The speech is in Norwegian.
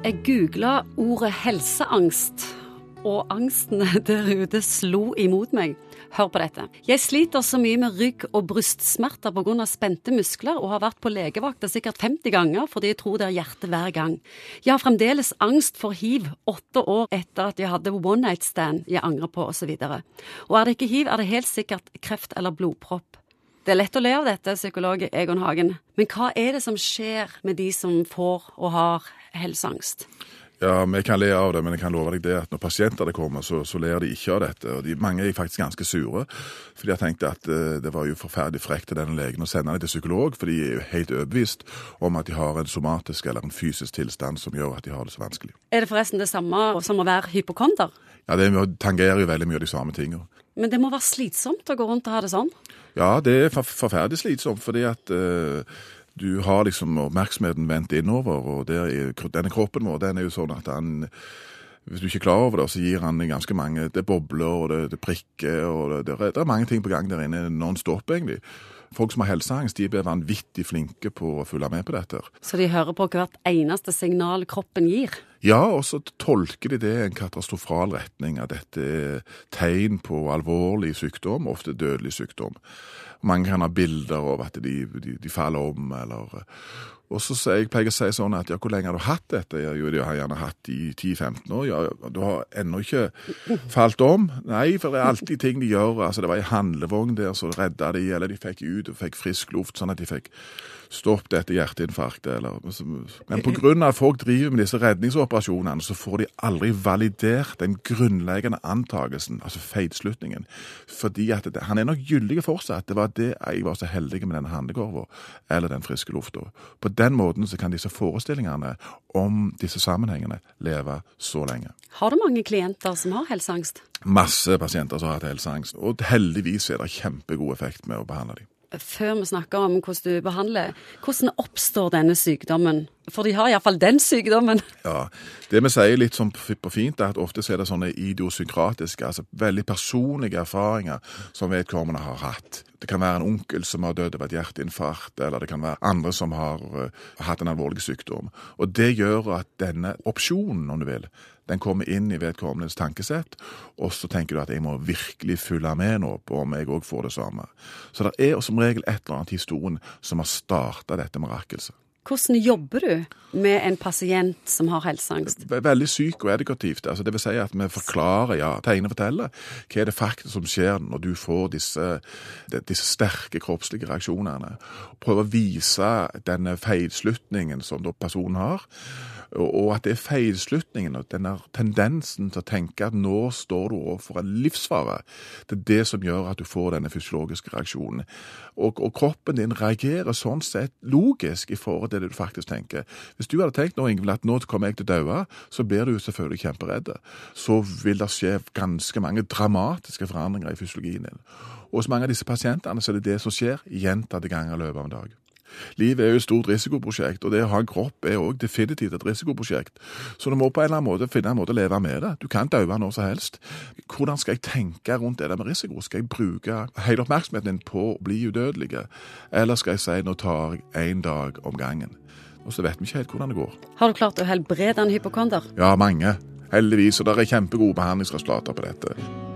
Jeg googla ordet helseangst, og angsten der ute slo imot meg. Hør på dette. Jeg sliter så mye med rygg- og brystsmerter pga. spente muskler, og har vært på legevakta sikkert 50 ganger fordi jeg tror det er hjertet hver gang. Jeg har fremdeles angst for hiv åtte år etter at jeg hadde one night stand jeg angrer på, osv. Og, og er det ikke hiv, er det helt sikkert kreft eller blodpropp. Det er lett å le av dette, psykolog Egon Hagen, men hva er det som skjer med de som får og har helseangst? Ja, vi kan le av det, men jeg kan love deg det at når pasienter kommer, så, så ler de ikke av dette. og de, Mange er faktisk ganske sure, for de har tenkt at uh, det var jo forferdelig frekt til denne legen å sende dem til psykolog, for de er jo helt overbevist om at de har en somatisk eller en fysisk tilstand som gjør at de har det så vanskelig. Er det forresten det samme som å være hypokonder? Ja, det tangerer jo veldig mye av de samme tingene. Men det må være slitsomt å gå rundt og ha det sånn? Ja, det er forferdelig slitsomt, fordi at uh, du har liksom oppmerksomheten vendt innover, og er, denne kroppen vår den er jo sånn at han hvis du ikke er klar over det, så gir han ganske mange Det bobler, og det, det prikker, og det, det, er mange ting på gang der inne non stop, egentlig. Folk som har helseangst, de blir vanvittig flinke på å følge med på dette. Så de hører på hvert eneste signal kroppen gir? Ja, og så tolker de det i en katastrofal retning, at dette er tegn på alvorlig sykdom, ofte dødelig sykdom. Mange kan ha bilder av at de, de, de faller om, eller og så jeg pleier jeg å si sånn at ja, hvor lenge har du hatt dette? Jo, de har gjerne hatt i 10-15 år. Ja, du har ennå ikke falt om? Nei, for det er alltid ting de gjør. Altså, det var ei handlevogn der så redda de, eller de fikk ut og fikk frisk luft, sånn at de fikk stopp dette hjerteinfarktet. Eller, men av at folk driver med disse redningsoperasjonene, så får de aldri validert den grunnleggende antakelsen, altså feilslutningen. Fordi at det, han er nok gyldig fortsatt. Det var det jeg var så heldig med denne handlekorva, eller den friske lufta. På den måten så kan disse forestillingene om disse sammenhengene leve så lenge. Har du mange klienter som har helseangst? Masse pasienter som har hatt helseangst, og heldigvis er det kjempegod effekt med å behandle dem før vi snakker om hvordan du behandler, hvordan oppstår denne sykdommen? For de har iallfall den sykdommen. Ja, Det vi sier litt sånn på fint, er at ofte er det sånne idiosynkratiske, altså veldig personlige erfaringer som vedkommende har hatt. Det kan være en onkel som har dødd av et hjerteinfarkt, eller det kan være andre som har uh, hatt en alvorlig sykdom. Og Det gjør at denne opsjonen, om du vil, den kommer inn i vedkommendes tankesett, og så tenker du at jeg må virkelig følge med nå på om jeg òg får det samme. Så det er som regel et eller annet historien som har starta dette mirakelset. Hvordan jobber du med en pasient som har helseangst? Veldig psykoedukativt. Altså, det vil si at vi forklarer, ja, tegner og forteller hva er det faktisk som skjer når du får disse, disse sterke kroppslige reaksjonene. Prøve å vise denne feilslutningen som personen har og at det er feilslutningen og denne tendensen til å tenke at nå står du overfor en livsfare, det er det som gjør at du får denne fysiologiske reaksjonen. Og, og kroppen din reagerer sånn sett logisk i forhold til det du faktisk tenker. Hvis du hadde tenkt nå, Ingvild, at nå kommer jeg til å daue, så blir du selvfølgelig kjemperedd. Så vil det skje ganske mange dramatiske forandringer i fysiologien din. Og hos mange av disse pasientene så er det det som skjer gjentatte ganger løpet av en dag. Livet er jo et stort risikoprosjekt, og det å ha en kropp er òg definitivt et risikoprosjekt. Så du må på en eller annen måte finne en måte å leve med det. Du kan daue når som helst. Hvordan skal jeg tenke rundt det der med risiko? Skal jeg bruke hele oppmerksomheten din på å bli udødelig, eller skal jeg si nå tar jeg én dag om gangen? Og så vet vi ikke helt hvordan det går. Har du klart å helbrede en hypokonder? Ja, mange. Heldigvis. Og det er kjempegode behandlingsresultater på dette.